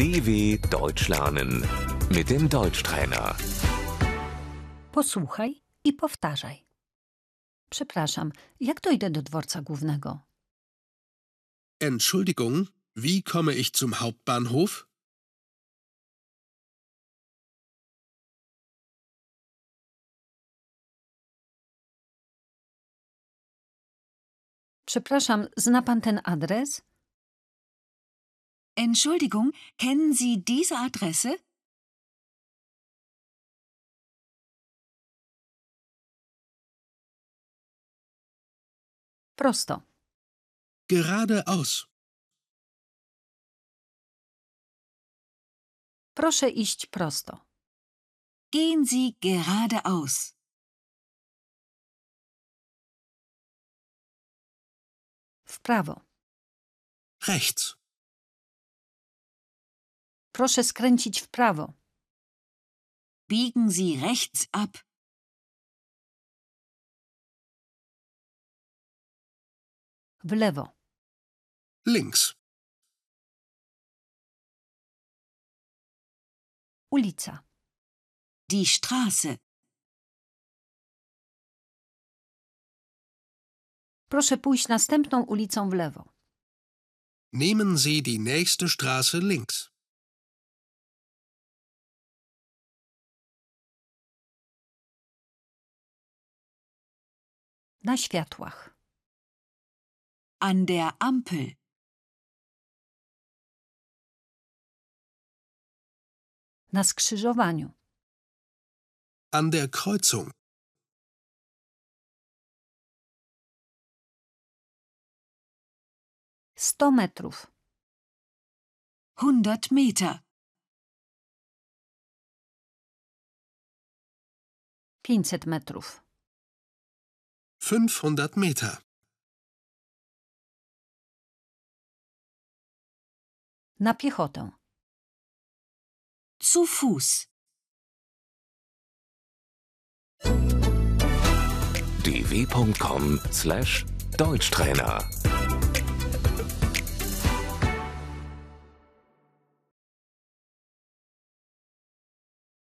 DW Deutsch lernen mit dem Deutschtrainer. Posłuchaj i powtarzaj. Przepraszam, jak dojdę do dworca głównego? Entschuldigung, wie komme ich zum Hauptbahnhof? Przepraszam, zna pan ten adres? Entschuldigung, kennen Sie diese Adresse? Prosto. Geradeaus. Proszę iść prosto. Gehen Sie geradeaus. W prawo. Rechts. Proszę skręcić w prawo. Biegen Sie rechts ab. W lewo. Links. Ulica. Die Straße. Proszę pójść następną ulicą w lewo. Nehmen Sie die nächste Straße links. Na światłach. An der Ampel. Na skrzyżowaniu. An der Kreuzung. Sto metrów. 100 Meter. Pięćset metrów. 500 Meter. Na piechotę. Zu Fuß. dw.com/deutschtrainer